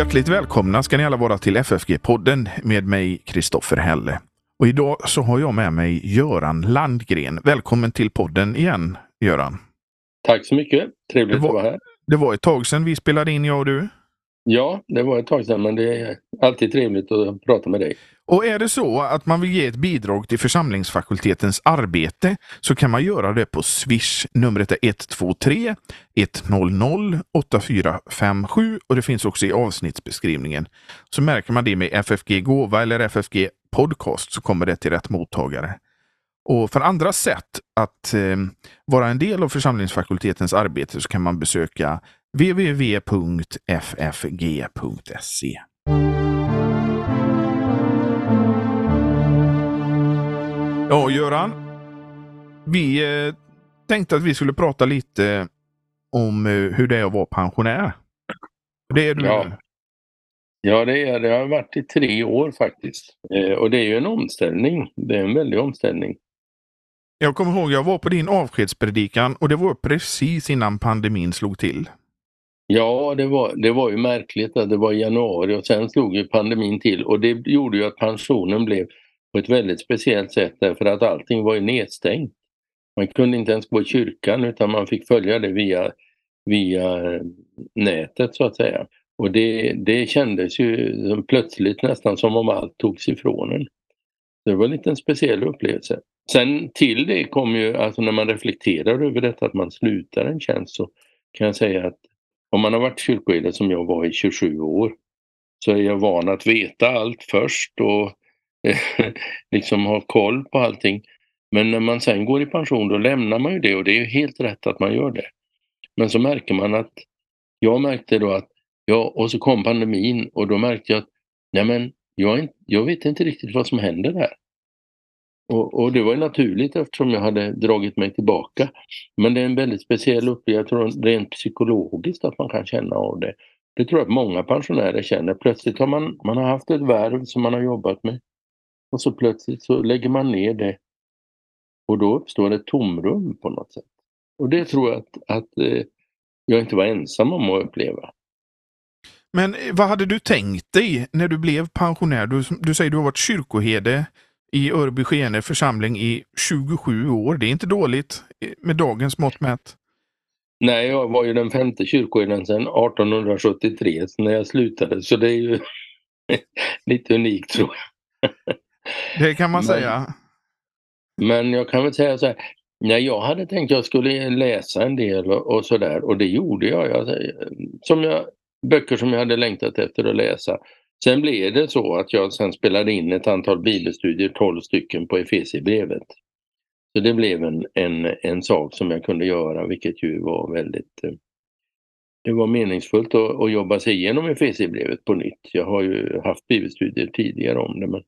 Hjärtligt välkomna ska ni alla vara till FFG-podden med mig Kristoffer Helle. Och idag så har jag med mig Göran Landgren. Välkommen till podden igen, Göran. Tack så mycket. Trevligt var, att vara här. Det var ett tag sedan vi spelade in, jag och du. Ja, det var ett tag sedan, men det är alltid trevligt att prata med dig. Och är det så att man vill ge ett bidrag till församlingsfakultetens arbete så kan man göra det på Swish. Numret är 123 100 8457 och det finns också i avsnittsbeskrivningen. Så märker man det med FFG Gåva eller FFG Podcast så kommer det till rätt mottagare. Och för andra sätt att eh, vara en del av församlingsfakultetens arbete så kan man besöka www.ffg.se. Ja, Göran. Vi eh, tänkte att vi skulle prata lite om eh, hur det är att vara pensionär. Det är du Ja. Ja, det, är, det har varit i tre år faktiskt. Eh, och det är ju en omställning. Det är en väldig omställning. Jag kommer ihåg, jag var på din avskedspredikan och det var precis innan pandemin slog till. Ja, det var, det var ju märkligt att det var januari och sen slog ju pandemin till och det gjorde ju att pensionen blev på ett väldigt speciellt sätt därför att allting var ju nedstängt. Man kunde inte ens gå i kyrkan utan man fick följa det via, via eh, nätet så att säga. Och det, det kändes ju plötsligt nästan som om allt togs ifrån en. Det var lite liten speciell upplevelse. Sen till det kom ju, alltså när man reflekterar över detta att man slutar en tjänst så kan jag säga att om man har varit kyrkoherde som jag var i 27 år så är jag van att veta allt först och liksom ha koll på allting. Men när man sen går i pension då lämnar man ju det och det är ju helt rätt att man gör det. Men så märker man att, jag märkte då att, ja och så kom pandemin och då märkte jag att, nej men jag, jag vet inte riktigt vad som händer där. Och, och det var ju naturligt eftersom jag hade dragit mig tillbaka. Men det är en väldigt speciell upplevelse, jag tror rent psykologiskt att man kan känna av det. Det tror jag att många pensionärer känner. Plötsligt har man, man har haft ett värv som man har jobbat med och så plötsligt så lägger man ner det och då uppstår ett tomrum på något sätt. Och det tror jag att, att eh, jag inte var ensam om att uppleva. Men eh, vad hade du tänkt dig när du blev pensionär? Du, du säger du har varit kyrkoherde i Örby Skene församling i 27 år. Det är inte dåligt eh, med dagens mått mätt. Nej, jag var ju den femte kyrkoherden sedan 1873 när jag slutade så det är ju lite unikt tror jag. Det kan man Men- säga. Men jag kan väl säga så här. Nej, jag hade tänkt jag skulle läsa en del och, och sådär och det gjorde jag. jag. Som jag. Böcker som jag hade längtat efter att läsa. Sen blev det så att jag sen spelade in ett antal bibelstudier, 12 stycken på Efesierbrevet. Så det blev en, en, en sak som jag kunde göra vilket ju var väldigt eh, det var meningsfullt att, att jobba sig igenom Efesierbrevet på nytt. Jag har ju haft bibelstudier tidigare om det men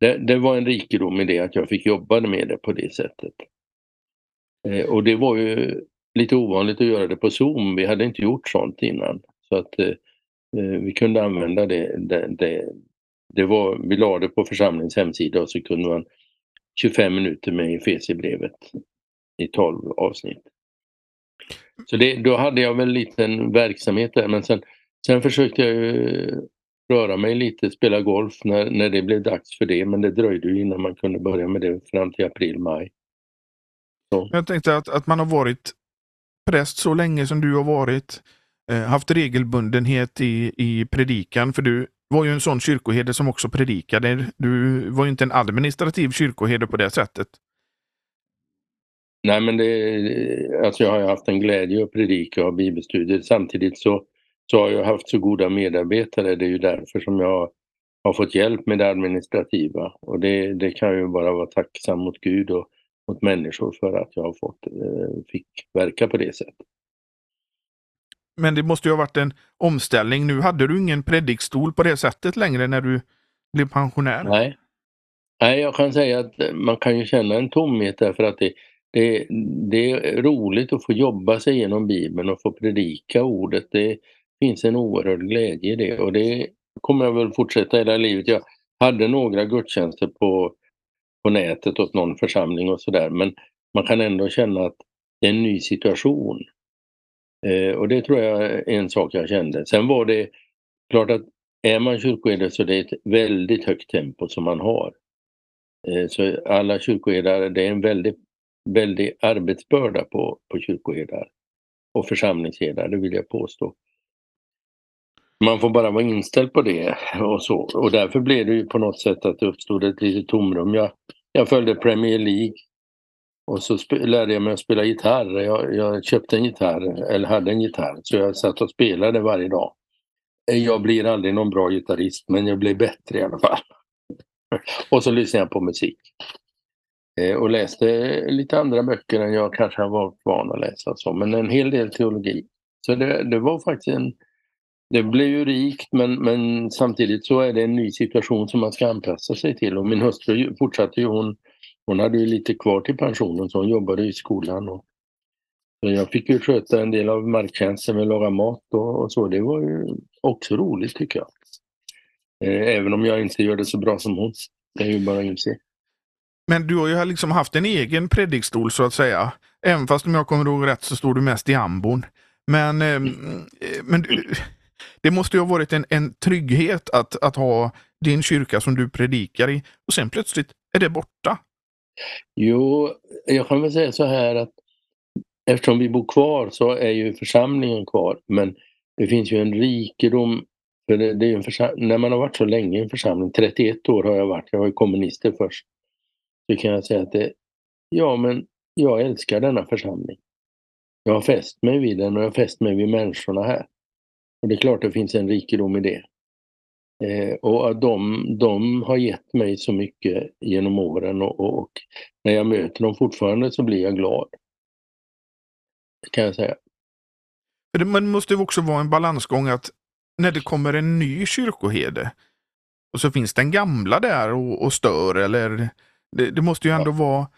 det, det var en rikedom i det att jag fick jobba med det på det sättet. Eh, och det var ju lite ovanligt att göra det på Zoom. Vi hade inte gjort sånt innan. Så att eh, Eh, vi kunde använda det. det, det, det var, vi la det på församlingens hemsida och så kunde man 25 minuter med Efesierbrevet i 12 avsnitt. Så det, då hade jag väl en liten verksamhet där men sen, sen försökte jag ju röra mig lite, spela golf när, när det blev dags för det men det dröjde ju innan man kunde börja med det fram till april, maj. Jag tänkte att, att man har varit präst så länge som du har varit, eh, Eh, haft regelbundenhet i, i predikan, för du var ju en sån kyrkoherde som också predikade. Du var ju inte en administrativ kyrkoherde på det sättet. Nej men det, alltså jag har haft en glädje att predika och ha bibelstudier. Samtidigt så, så har jag haft så goda medarbetare. Det är ju därför som jag har fått hjälp med det administrativa. Och det, det kan jag ju bara vara tacksam mot Gud och mot människor för att jag har fått, eh, fick verka på det sättet. Men det måste ju ha varit en omställning. Nu hade du ingen predikstol på det sättet längre när du blev pensionär. Nej. Nej, jag kan säga att man kan ju känna en tomhet därför att det, det, det är roligt att få jobba sig igenom Bibeln och få predika ordet. Det finns en oerhörd glädje i det och det kommer jag väl fortsätta hela livet. Jag hade några gudstjänster på, på nätet åt någon församling och sådär men man kan ändå känna att det är en ny situation. Eh, och det tror jag är en sak jag kände. Sen var det klart att är man kyrkoherde så det är ett väldigt högt tempo som man har. Eh, så alla kyrkoherdar, det är en väldigt, väldig arbetsbörda på, på kyrkoherdar och församlingsherdar, det vill jag påstå. Man får bara vara inställd på det och så. Och därför blev det ju på något sätt att det uppstod ett litet tomrum. Jag, jag följde Premier League och så lärde jag mig att spela gitarr. Jag, jag, köpte en gitarr, eller hade en gitarr, så jag satt och spelade varje dag. Eh, jag blir aldrig någon bra gitarrist, men jag blir bättre i alla fall. och så lyssnade jag på musik. Eh, och läste lite andra böcker än jag kanske har varit van att läsa, så, men en hel del teologi. Så det, det var faktiskt en... Det blev ju rikt men, men samtidigt så är det en ny situation som man ska anpassa sig till och min hustru fortsatte ju, hon, hon hade ju lite kvar till pensionen så hon jobbade i skolan. Och, jag fick ju sköta en del av marktjänsten med att laga mat och, och, så. Det var ju också roligt tycker jag. Eh, även om jag inte gör det så bra som hon. Det är ju bara att inse. Men du har ju liksom haft en egen predikstol så att säga. Även fast om jag kommer ihåg rätt så står du mest i ambon. Men, ehm, eh, men det måste ju ha varit en, en trygghet att, att ha din kyrka som du predikar i och sen plötsligt är det borta. Jo, jag kan väl säga så här att eftersom vi bor kvar så är ju församlingen kvar men det finns ju en rikedom för det, det är en när man har varit så länge i en församling, 31 år har jag varit, jag var ju kommunister först, så kan jag säga att det, ja men jag älskar denna församling. Jag har fäst mig vid den och jag har fäst mig vid människorna här. Och det är klart det finns en rikedom i det. Eh, och de, de har gett mig så mycket genom åren och, och, och, när jag möter dem fortfarande så blir jag glad. Kan jag säga. Men det måste också vara en balansgång att när det kommer en ny kyrkoherde och så finns den gamla där och, och stör eller det, det, måste ju ändå ja. vara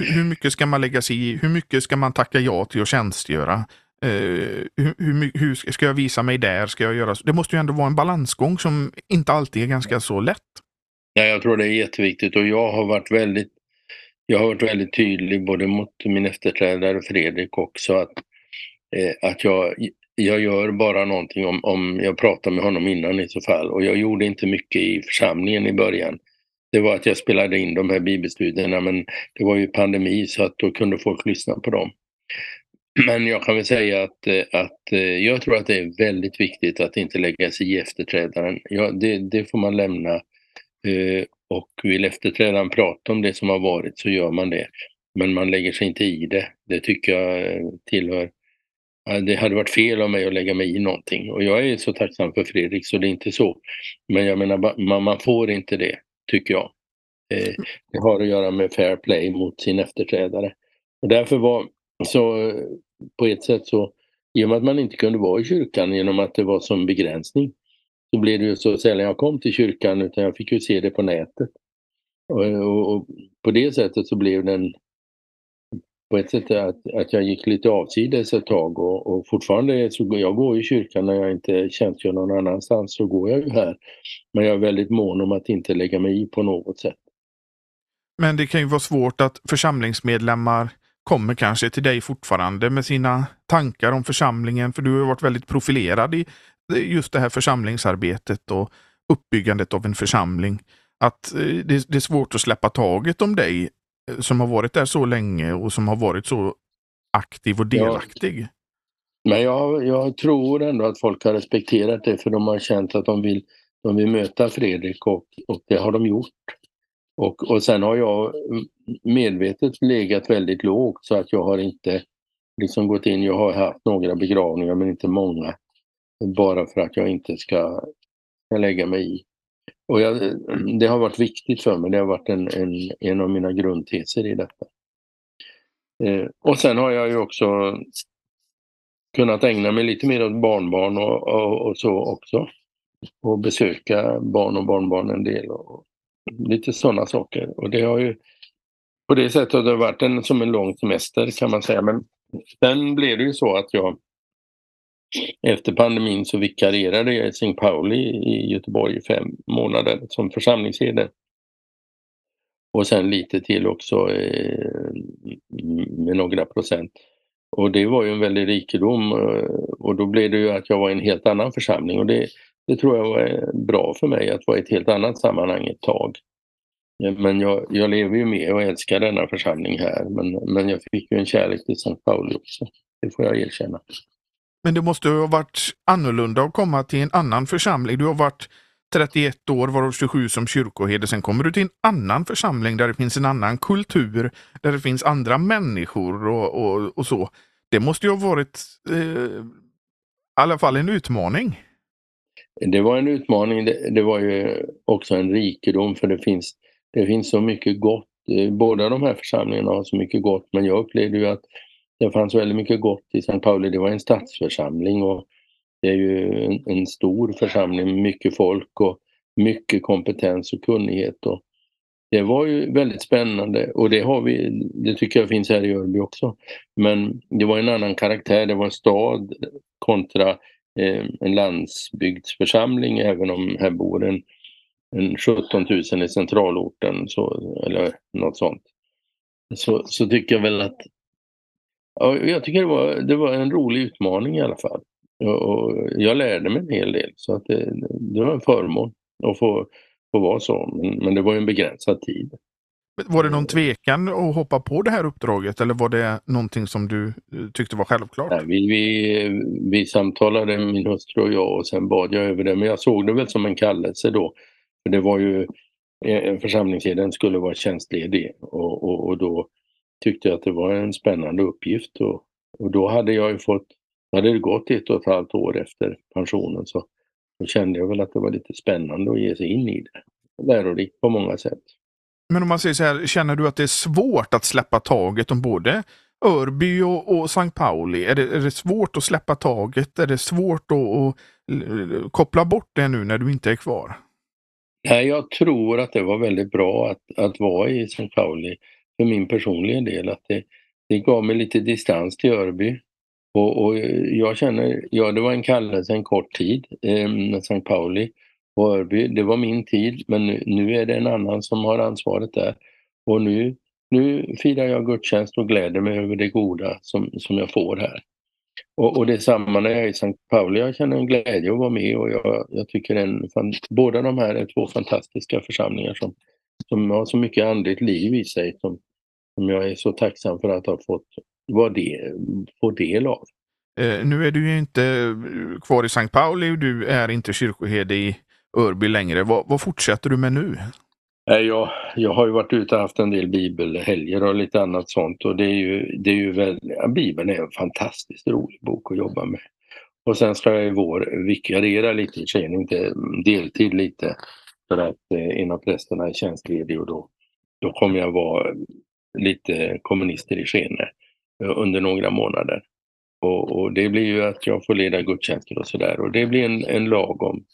hur mycket ska man lägga sig i? Hur mycket ska man tacka ja till att tjänstgöra? Uh, hur, hur, hur, ska jag visa mig där? Ska jag göra så? Det måste ju ändå vara en balansgång som inte alltid är ganska så lätt. Ja, jag tror det är jätteviktigt och jag har varit väldigt jag har varit väldigt tydlig både mot min efterträdare Fredrik också att, eh, att jag jag gör bara någonting om, om jag pratar med honom innan i så fall. Och jag gjorde inte mycket i församlingen i början. Det var att jag spelade in de här bibelstudierna men det var ju pandemi så att då kunde folk lyssna på dem. Men jag kan väl säga att, eh, att eh, jag tror att det är väldigt viktigt att inte lägga sig i efterträdaren. Ja, det, det får man lämna. Eh, och vill efterträdaren prata om det som har varit så gör man det. Men man lägger sig inte i det. Det tycker jag tillhör det hade varit fel av mig att lägga mig i någonting och jag är så tacksam för Fredrik så det är inte så. Men jag menar, man, får inte det, tycker jag. Det har att göra med fair play mot sin efterträdare. Och därför var så på ett sätt så, i och med att man inte kunde vara i kyrkan genom att det var som begränsning, så blev det ju så sällan jag kom till kyrkan utan jag fick ju se det på nätet. Och, och, och på det sättet så blev den på ett sätt att, att jag gick lite avsides ett tag och, och fortfarande så går jag går i kyrkan när jag inte tjänstgör någon annanstans så går jag ju här. Men jag är väldigt mån om att inte lägga mig i på något sätt. Men det kan ju vara svårt att församlingsmedlemmar kommer kanske till dig fortfarande med sina tankar om församlingen för du har varit väldigt profilerad i just det här församlingsarbetet och uppbyggandet av en församling. Att eh, det, är svårt att släppa taget om dig som har varit där så länge och som har varit så aktiv och delaktig. Ja. Men jag, jag tror ändå att folk har respekterat det för de har känt att de vill, de vill möta Fredrik och, och det har de gjort. Och, och sen har jag medvetet legat väldigt lågt så att jag har inte liksom gått in, jag har haft några begravningar men inte många. Bara för att jag inte ska, ska lägga mig i. Och jag, det har varit viktigt för mig, det har varit en, en, en av mina grundteser i detta. Eh, och sen har jag ju också kunnat ägna mig lite mer åt barnbarn och, och, och, så också. Och besöka barn och barnbarn en del och lite sådana saker. Och det har ju på det sättet har det varit en, som en lång semester kan man säga. Men sen blev det ju så att jag efter pandemin så vikarierade jag i St. Pauli i Göteborg i fem månader som församlingsherde. Och sen lite till också eh, med några procent. Och det var ju en väldig rikedom eh, och då blev det ju att jag var i en helt annan församling och det, det tror jag var bra för mig att vara i ett helt annat sammanhang ett tag. Eh, men jag, jag lever ju med och älskar denna församling här. Men, men jag fick ju en kärlek till Sankt Pauli också. Det får jag erkänna. Men det måste ha varit annorlunda att komma till en annan församling. Du har varit 31 år, varav 27 som kyrkoherde. Sen kommer du till en annan församling där det finns en annan kultur, där det finns andra människor och, och, och så. Det måste ju ha varit eh, i alla fall en utmaning. Det var en utmaning. Det, det, var ju också en rikedom för det finns, det finns så mycket gott. Båda de här församlingarna har så mycket gott men jag upplevde ju att det fanns väldigt mycket gott i St. Pauli. Det var en stadsförsamling och det är ju en, en stor församling med mycket folk och mycket kompetens och kunnighet. Och det var ju väldigt spännande och det har vi, det tycker jag finns här i Örby också. Men det var en annan karaktär, det var en stad kontra Eh, en landsbygdsförsamling även om här bor en, en 17 000 i centralorten så, eller något sånt. Så, så tycker jag väl att ja, jag tycker det var, det var en rolig utmaning i alla fall. Och jag lärde mig en hel del så att det, det var en förmån att få, få vara så. Men, men det var ju en begränsad tid. Var det någon tvekan att hoppa på det här uppdraget eller var det någonting som du eh, tyckte var självklart? Nej, vi, vi, vi samtalade, min hustru och jag, och sen bad jag över det. Men jag såg det väl som en kallelse då. För det var ju, eh, församlingsledaren skulle vara tjänstledig och, och, och, då tyckte jag att det var en spännande uppgift. Och, och då hade jag ju fått hade det gått ett och ett halvt år efter pensionen så då kände jag väl att det var lite spännande att ge sig in i det. Lärorikt på många sätt. Men om man säger så här, känner du att det är svårt att släppa taget om både Örby och, och St. Pauli? Är det, är det svårt att släppa taget? Är det svårt att, att eh, koppla bort det nu när du inte är kvar? Nej, jag tror att det var väldigt bra att, att vara i St. Pauli för min personliga del. Att det, det gav mig lite distans till Örby. Och, och, jag känner, ja det var en kallelse en kort tid, eh, St. Pauli och Örby. Det var min tid men nu, nu, är det en annan som har ansvaret där. Och nu, nu firar jag gudstjänst och gläder mig över det goda som, som jag får här. Och, och det är samma när jag är i Sankt Pauli. Jag känner en glädje att vara med och jag, jag tycker en, båda de här är två fantastiska församlingar som, som har så mycket andligt liv i sig som, som jag är så tacksam för att ha fått vara del, få del av. Eh, nu är du ju inte kvar i Sankt Pauli, du är inte kyrkoherde i Örby längre. Vad, vad fortsätter du med nu? Jag, jag har ju varit ute och haft en del bibelhelger och lite annat sånt och det är ju, det är ju väl, ja, Bibeln är en fantastiskt rolig bok att jobba med. Och sen ska jag i vår vikariera lite i Skene, inte deltid lite, för att eh, en av prästerna är tjänstledig och då, då kommer jag vara lite kommunister i Skene eh, under några månader. Och, och, det blir ju att jag får leda gudstjänster och sådär och det blir en, en lagom.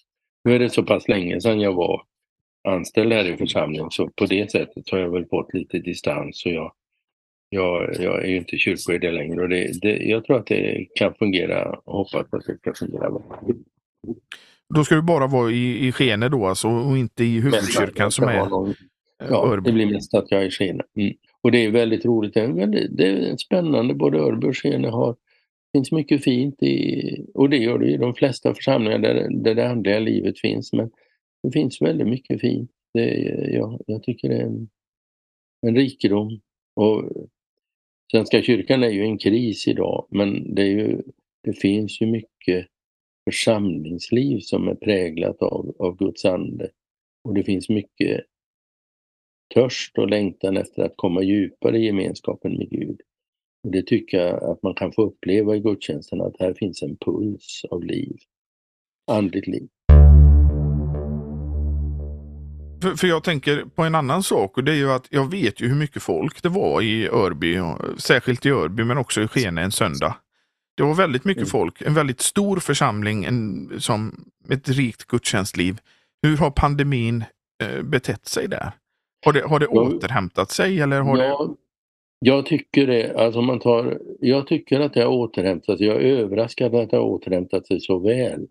Nu är det så pass länge sedan jag var anställd här i församlingen så på det sättet har jag väl fått lite distans och jag, jag, jag är ju inte kyrkoherde längre och det, det, jag tror att det kan fungera och hoppas att det ska fungera bra. Då ska du bara vara i, i Skene då alltså och inte i huvudkyrkan som är någon, Ja, det blir mest att jag är i Skene. Mm. Och det är väldigt roligt. Det är, väldigt, det är spännande. Både Örby och Skene har finns mycket fint i, och det gör det i de flesta församlingar där, där det andliga livet finns. Men det finns väldigt mycket fint. Det, ja, jag tycker det är en, en rikedom. Och Svenska kyrkan är ju en kris idag men det, är ju, det finns ju mycket församlingsliv som är präglat av, av Guds ande. Och det finns mycket törst och längtan efter att komma djupare i gemenskapen med Gud. Det tycker jag att man kan få uppleva i gudstjänsten, att här finns en puls av liv, andligt liv. För, för, jag tänker på en annan sak och det är ju att jag vet ju hur mycket folk det var i Örby, särskilt i Örby men också i Skene en söndag. Det var väldigt mycket mm. folk, en väldigt stor församling, en, som ett rikt gudstjänstliv. Hur har pandemin eh, betett sig där? Har det, har det ja, återhämtat sig eller har ja, det... Jag tycker det, alltså man tar, jag tycker att det har återhämtat sig. Jag är överraskad att det har återhämtat sig så väl.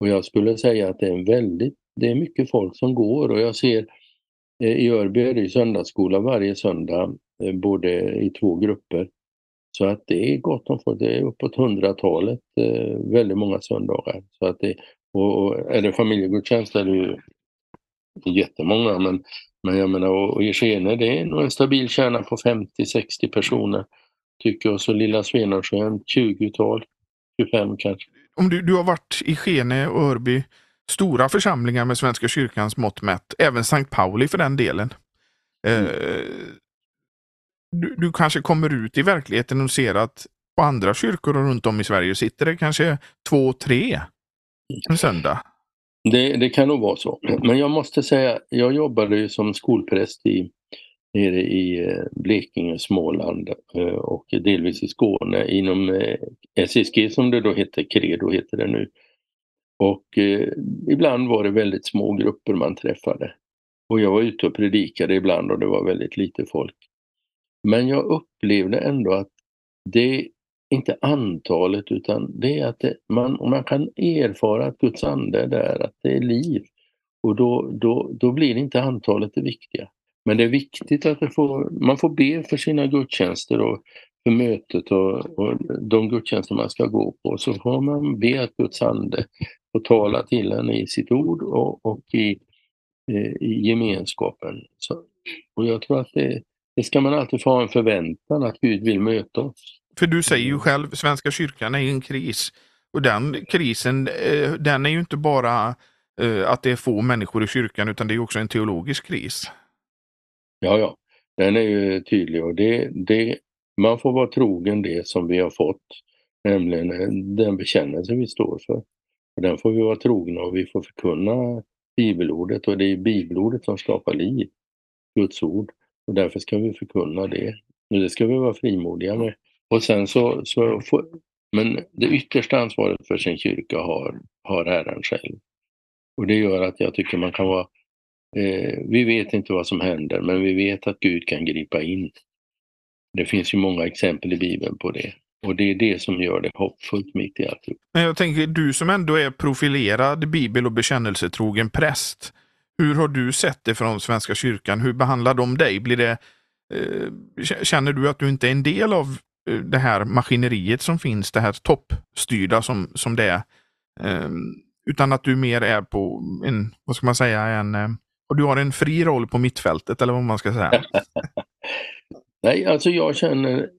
Och jag skulle säga att det är en väldigt, det är mycket folk som går och jag ser eh, i Örby är det söndagsskola varje söndag, eh, både i två grupper. Så att det är gott om folk, det är uppåt hundratalet eh, väldigt många söndagar. Så att det, Och är det familjegudstjänst är det ju jättemånga men, men jag menar och i Skene det är nog en stabil kärna på 50-60 personer tycker jag. Så lilla Svenarsjön 20-tal, 25 kanske. Om du, du har varit i Skene och Örby, stora församlingar med Svenska kyrkans mått mätt, även Sankt Pauli för den delen. Mm. Eh, du, du, kanske kommer ut i verkligheten och ser att på andra kyrkor runt om i Sverige sitter det kanske två, tre en söndag. Det, det kan nog vara så. Men jag måste säga, jag jobbade ju som skolpräst i, nere i eh, Blekinge, Småland eh, och delvis i Skåne inom eh, SSG som det då hette, Credo heter det nu. Och eh, ibland var det väldigt små grupper man träffade. Och jag var ute och predikade ibland och det var väldigt lite folk. Men jag upplevde ändå att det inte antalet utan det är att det, man, man kan erfara att Guds ande är där, att det är liv. Och då, då, då blir inte antalet det viktiga. Men det är viktigt att får, man får be för sina gudstjänster och för mötet och, och de gudstjänster man ska gå på. Så får man be att Guds ande får tala till en i sitt ord och, och i, eh, i gemenskapen. Så, och jag tror att det, det ska man alltid få ha en förväntan att Gud vill möta oss. För du säger ju själv, Svenska kyrkan är i en kris. Och den krisen, eh, den är ju inte bara eh, att det är få människor i kyrkan utan det är också en teologisk kris. Ja, ja, den är ju tydlig och det, det, man får vara trogen det som vi har fått, nämligen eh, den bekännelse vi står för. Och den får vi vara trogna och vi får förkunna bibelordet och det är bibelordet som skapar liv, Guds ord. Och därför ska vi förkunna det. Och det ska vi vara frimodiga med. Och sen så, så får, men det yttersta ansvaret för sin kyrka har, har Herren själv. Och det gör att jag tycker man kan vara Eh, vi vet inte vad som händer, men vi vet att Gud kan gripa in. Det finns ju många exempel i Bibeln på det. Och det är det som gör det hoppfullt mitt i allt. Men jag tänker, du som ändå är profilerad bibel och bekännelsetrogen präst. Hur har du sett det från Svenska kyrkan? Hur behandlar de dig? Blir det, eh, känner du att du inte är en del av det här maskineriet som finns, det här toppstyrda som, som det är? Ehm, utan att du mer är på en, vad ska man säga, en eh, och du har en fri roll på mittfältet eller vad man ska säga? Nej, alltså jag känner,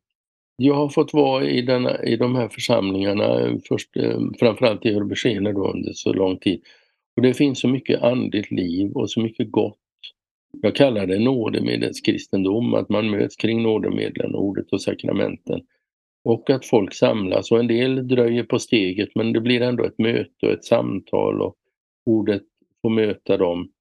jag har fått vara i, denna, i de här församlingarna, först, eh, framförallt i Örbyskene då under så lång tid. Och det finns så mycket andligt liv och så mycket gott. Jag kallar det nådemedelskristendom, att man möts kring nådemedlen, ordet och sakramenten. Och att folk samlas och en del dröjer på steget men det blir ändå ett möte och ett samtal och ordet får möta dem.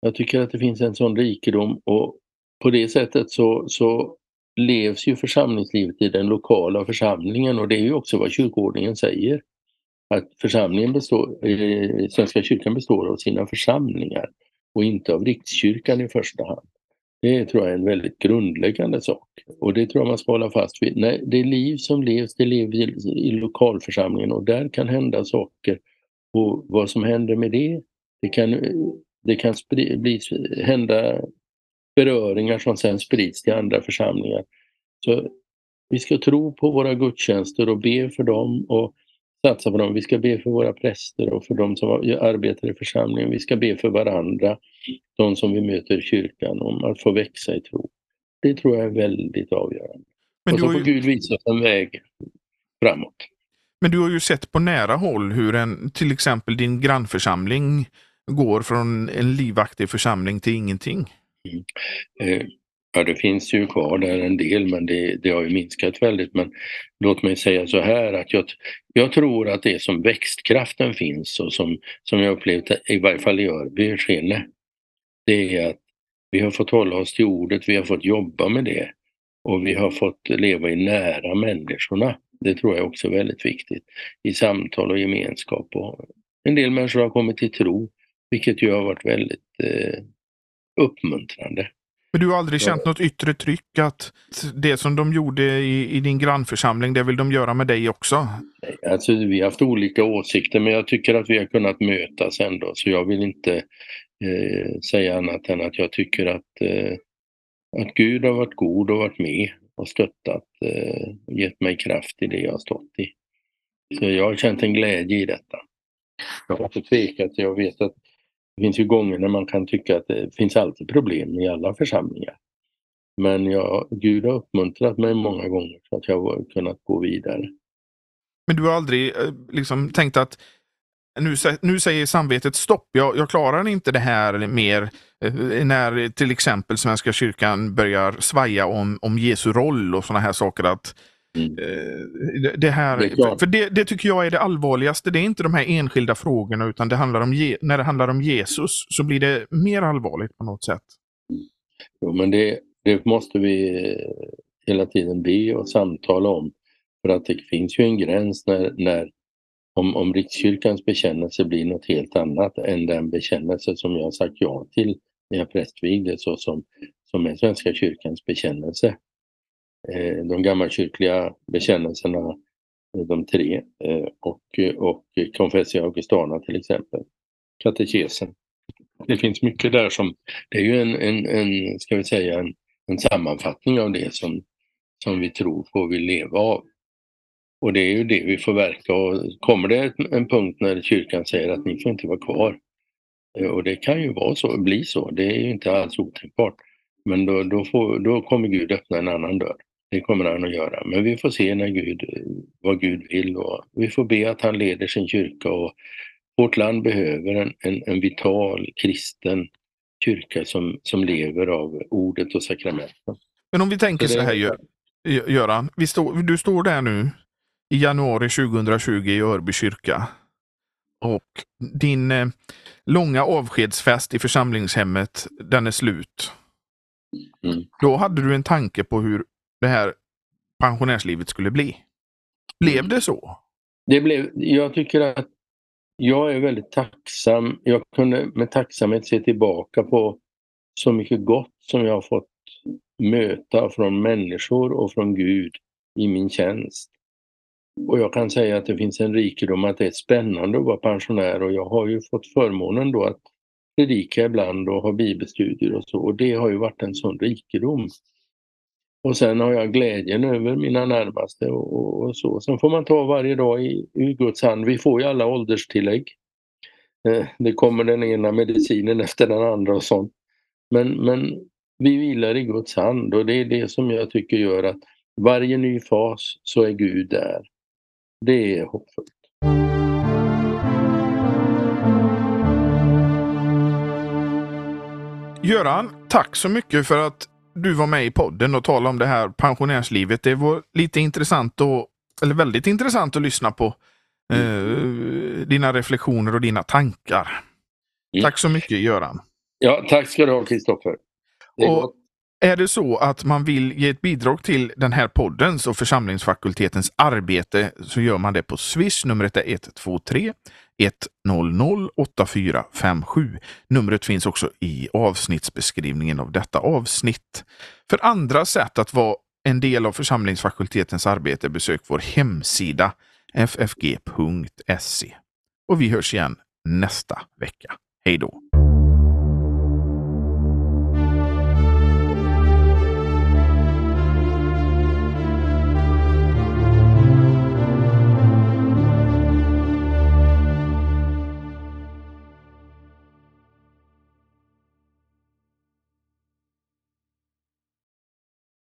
Jag tycker att det finns en sån rikedom och på det sättet så, så levs ju församlingslivet i den lokala församlingen och det är ju också vad kyrkoordningen säger. Att församlingen består, eh, Svenska kyrkan består av sina församlingar och inte av rikskyrkan i första hand. Det tror jag är en väldigt grundläggande sak och det tror jag man ska hålla fast vid. Nej, det liv som levs, det lever i, i lokalförsamlingen och där kan hända saker. Och vad som händer med det, det kan det kan bli, hända beröringar som sen sprids till andra församlingar. Så vi ska tro på våra gudstjänster och be för dem och satsa på dem. Vi ska be för våra präster och för de som arbetar i församlingen. Vi ska be för varandra, de som vi möter i kyrkan, om att få växa i tro. Det tror jag är väldigt avgörande. Men och så får ju... Gud visa oss en väg framåt. Men du har ju sett på nära håll hur en, till exempel din grannförsamling går från en livaktig församling till ingenting? Mm. Eh, ja, det finns ju kvar där en del, men det, det, har ju minskat väldigt. Men låt mig säga så här att jag, jag tror att det som växtkraften finns och som, som jag upplevt, i varje fall i Örby, Skene, det är att vi har fått hålla oss till ordet, vi har fått jobba med det och vi har fått leva i nära människorna. Det tror jag också är väldigt viktigt. I samtal och gemenskap. Och en del människor har kommit till tro vilket ju har varit väldigt eh, uppmuntrande. Men du har aldrig känt något yttre tryck att det som de gjorde i, i, din grannförsamling, det vill de göra med dig också? Alltså, vi har haft olika åsikter men jag tycker att vi har kunnat mötas ändå så jag vill inte eh, säga annat än att jag tycker att, eh, att Gud har varit god och varit med och stöttat eh, och gett mig kraft i det jag har stått i. Så jag har känt en glädje i detta. Jag har inte tvekat. Jag vet att det finns ju gånger när man kan tycka att det finns alltid problem i alla församlingar. Men jag, Gud har uppmuntrat mig många gånger så att jag har kunnat gå vidare. Men du har aldrig eh, liksom tänkt att eh, nu, nu säger samvetet stopp, jag, jag klarar inte det här mer. Eh, när till exempel Svenska kyrkan börjar svaja om, om Jesu roll och sådana här saker. att Mm. Eh, det här, det för det, det, tycker jag är det allvarligaste. Det är inte de här enskilda frågorna utan det handlar om, när det handlar om Jesus så blir det mer allvarligt på något sätt. Jo, men det, det måste vi hela tiden be och samtala om. För att det finns ju en gräns när, när om, om Rikskyrkans bekännelse blir något helt annat än den bekännelse som jag sagt ja till när jag prästvigdes och som, som är Svenska kyrkans bekännelse. Eh, de gammalkyrkliga bekännelserna, eh, de tre, eh, och, och Confessio Augustana till exempel, katekesen. Det finns mycket där som, det är ju en, en, en ska vi säga, en, en sammanfattning av det som, som vi tror på och vill leva av. Och det är ju det vi får verka och kommer det en punkt när kyrkan säger att ni får inte vara kvar. Och det kan ju vara så, bli så, det är ju inte alls otänkbart. Men då, då, får, då kommer Gud öppna en annan dörr. Det kommer han att göra. Men vi får se när Gud, vad Gud vill och vi får be att han leder sin kyrka och vårt land behöver en, en, en vital kristen kyrka som, som lever av ordet och sakramenten. Men om vi tänker så, så här Göran, vi stå, du står där nu i januari 2020 i Örby kyrka. Och din eh, långa avskedsfest i församlingshemmet, den är slut. Mm. Då hade du en tanke på hur det här pensionärslivet skulle bli. Blev mm. det så? Det blev, jag tycker att jag är väldigt tacksam. Jag kunde med tacksamhet se tillbaka på så mycket gott som jag har fått möta från människor och från Gud i min tjänst. Och jag kan säga att det finns en rikedom, att det är spännande att vara pensionär och jag har ju fått förmånen då att predika ibland och ha bibelstudier och så och det har ju varit en sån rikedom. Och sen har jag glädjen över mina närmaste och, och så. Sen får man ta varje dag i, i Guds hand. Vi får ju alla ålderstillägg. Eh, det kommer den ena medicinen efter den andra och sånt. Men, men vi vilar i Guds hand och det är det som jag tycker gör att varje ny fas så är Gud där. Det är hoppfullt. Göran, tack så mycket för att du var med i podden och talade om det här pensionärslivet. Det var lite intressant och, eller väldigt intressant att lyssna på eh, dina reflektioner och dina tankar. Mm. Tack så mycket Göran. Ja, tack ska du ha Kristoffer. Är det så att man vill ge ett bidrag till den här poddens och församlingsfakultetens arbete så gör man det på Swish. Numret är 123 100 8457. Numret finns också i avsnittsbeskrivningen av detta avsnitt. För andra sätt att vara en del av församlingsfakultetens arbete besök vår hemsida ffg.se. Och vi hörs igen nästa vecka. Hej då!